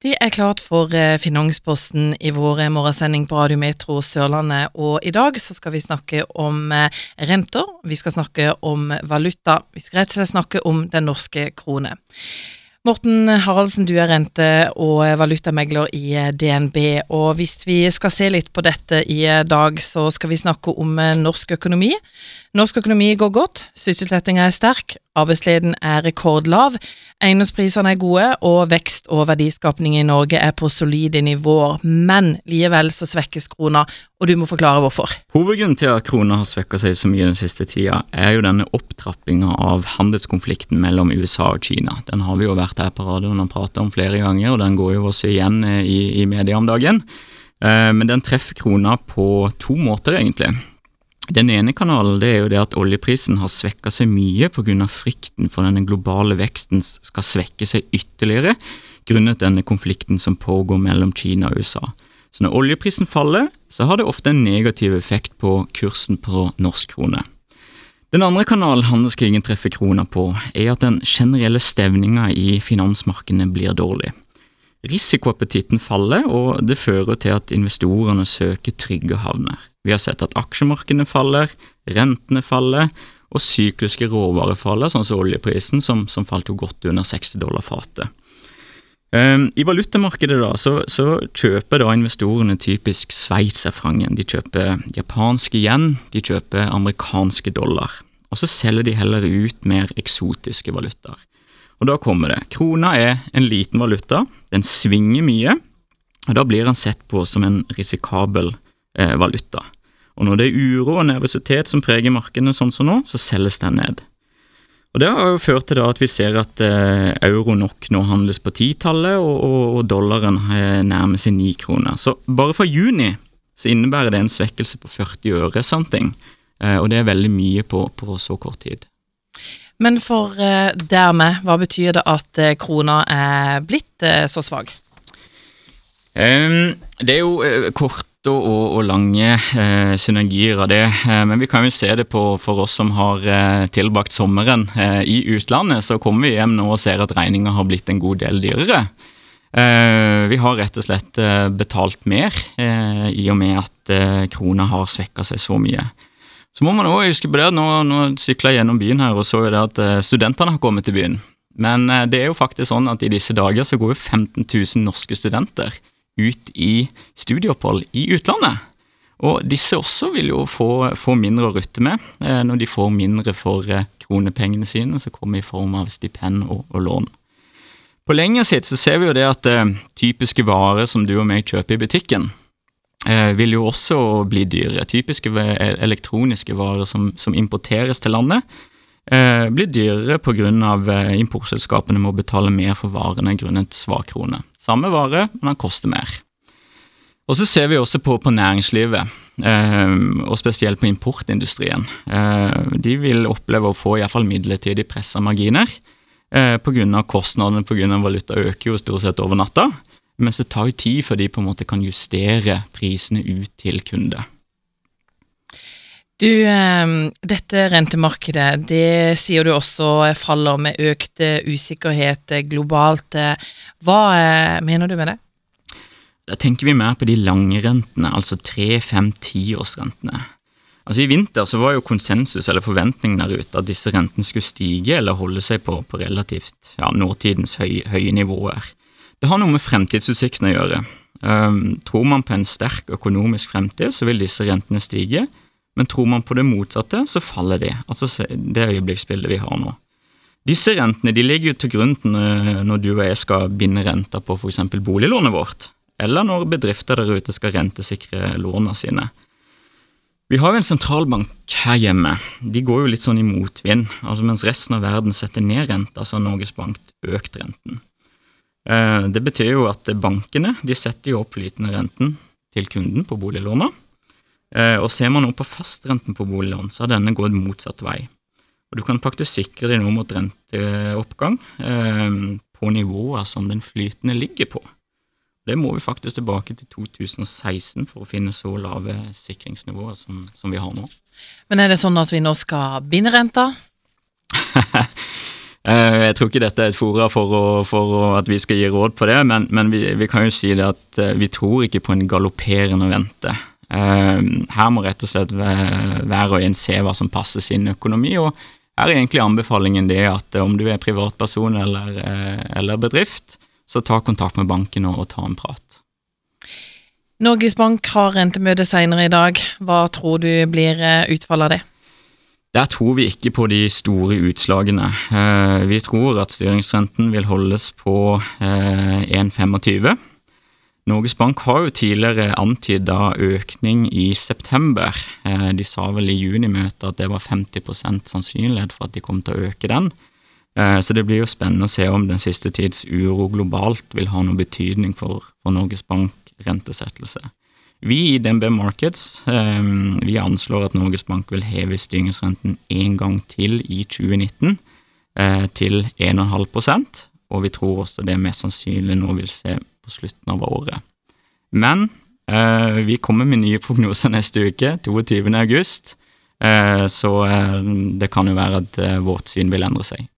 Det er klart for eh, Finansposten i vår morgensending på Radio Metro Sørlandet, og i dag så skal vi snakke om eh, renter, vi skal snakke om valuta, vi skal rett og slett snakke om den norske krone. Morten Haraldsen, du er rente- og valutamegler i eh, DNB, og hvis vi skal se litt på dette i dag, så skal vi snakke om norsk økonomi. Norsk økonomi går godt, sysselsettinga er sterk, arbeidsleden er rekordlav, eiendomsprisene er gode, og vekst og verdiskapning i Norge er på solide nivåer. Men likevel så svekkes krona, og du må forklare hvorfor. Hovedgrunnen til at krona har svekka seg så mye den siste tida, er jo denne opptrappinga av handelskonflikten mellom USA og Kina. Den har vi jo vært her på radioen og prata om flere ganger, og den går jo også igjen i, i media om dagen. Eh, men den treffer krona på to måter, egentlig. Den ene kanalen det er jo det at oljeprisen har svekka seg mye pga. frykten for denne globale veksten skal svekke seg ytterligere grunnet denne konflikten som pågår mellom Kina og USA. Så når oljeprisen faller, så har det ofte en negativ effekt på kursen på norsk krone. Den andre kanalen handelskrigen treffer krona på, er at den generelle stevninga i finansmarkedene blir dårlig. Risikoappetitten faller, og det fører til at investorene søker trygge havner. Vi har sett at aksjemarkedene faller, rentene faller, og sykliske råvarer faller, sånn som oljeprisen, som, som falt jo godt under 60 dollar fatet. Um, I valutamarkedet da, så, så, kjøper da investorene typisk sveitserfrangen. De kjøper japanske yen, de kjøper amerikanske dollar. Og så selger de heller ut mer eksotiske valutaer. Og da kommer det. Krona er en liten valuta, den svinger mye, og da blir den sett på som en risikabel eh, valuta. Og når det er uro og nervøsitet som preger markedene sånn som nå, så selges den ned. Og Det har jo ført til at vi ser at eh, euro nok nå handles på titallet, og, og, og, dollaren eh, nærmer seg ni kroner. Så bare fra juni så innebærer det en svekkelse på 40 øre something, eh, og det er veldig mye på, på så kort tid. Men for eh, dermed, hva betyr det at eh, krona er blitt eh, så svak? Um, det er jo uh, korte og, og lange eh, synergier av det, Eh, men vi kan jo se det på for oss som har tilbrakt sommeren i utlandet. Så kommer vi hjem nå og ser at regninga har blitt en god del dyrere. vi har rett og slett betalt mer i og med at krona har svekka seg så mye. Så må man også huske på det nå, nå sykla jeg gjennom byen her og så det at studentene har kommet til byen. Men det er jo faktisk sånn at i disse dager så går jo 15 000 norske studenter ut i studieopphold i utlandet. Og disse også vil jo få, få mindre å rutte med eh, når de får mindre for kronepengene sine, som kommer i form av stipend og, og lån. På lengre sikt så ser vi jo det at typiske varer som du og meg kjøper i butikken, eh, vil jo også bli dyrere. Typiske elektroniske varer som, som importeres til landet, eh, blir dyrere pga. Eh, importselskapene må betale mer for varene grunnet svak krone. Samme vare, men den koster mer. Og så ser vi også på, på næringslivet, eh, og spesielt på importindustrien. Eh, de vil oppleve å få iallfall midlertidig pressa marginer. Eh, Pga. kostnadene pga. valuta øker jo stort sett over natta. Mens det tar jo tid før de på en måte kan justere prisene ut til kunde. Du, ehm, dette rentemarkedet, det sier du også faller med økt usikkerhet globalt. Hva eh, mener du med det? Da tenker vi mer på de lange rentene, altså tre, fem, tiårsrentene. Altså I vinter så var jo konsensus eller forventningen der ute at disse rentene skulle stige eller holde seg på, på relativt ja, nåtidens høy, høye nivåer. Det har noe med fremtidsutsiktene å gjøre. Um, tror man på en sterk økonomisk fremtid, så vil disse rentene stige. Men tror man på det motsatte, så faller de. Altså det øyeblikksbildet vi har nå. Disse rentene de ligger jo til grunn når du og jeg skal binde renter på f.eks. boliglånet vårt, eller når bedrifter der ute skal rentesikre lånene sine. Vi har jo en sentralbank her hjemme. De går jo litt sånn i motvind. Altså Mens resten av verden setter ned renta, så har Norges Bank økt renten. Eh, det betyr jo at bankene de setter jo opp flytende renten til kunden på boliglånet. Eh, og ser man nå på fastrenten på boliglån, så har denne gått motsatt vei. Og Du kan faktisk sikre deg nå mot renteoppgang eh, på nivåer som den flytende ligger på. Det må vi faktisk tilbake til 2016 for å finne så lave sikringsnivåer som, som vi har nå. Men er det sånn at vi nå skal binde renta? Eh, jeg tror ikke dette er et fora for, å, for at vi skal gi råd på det, men, men vi, vi, kan jo si det at vi tror ikke på en galopperende vente. Eh, her må rett og slett hver og en se hva som passer sin økonomi. og her er egentlig anbefalingen det at om du er privatperson eller, eller bedrift, så ta kontakt med banken og, og ta en prat. Norges Bank har rentemøte senere i dag. Hva tror du blir utfallet av det? Der tror vi ikke på de store utslagene. Eh, vi tror at styringsrenten vil holdes på 1,25. Eh, Norges Bank har jo tidligere antyda økning i september. Eh, de sa vel i junimøtet at det var 50% sannsynlighet for at de kom til å øke den. Så det blir jo spennende å se om den siste tids uro globalt vil ha noen betydning for, for Norges Bank rentesettelse. Vi i DNB Markets um, vi anslår at Norges Bank vil heve styringsrenten en gang til i 2019 uh, til 1,5% og vi tror også det mest sannsynlig nå vil se slutten av året. Men eh, vi kommer med nye prognoser neste uke, 22. august, uh, så det kan jo være at vårt syn vil endre seg.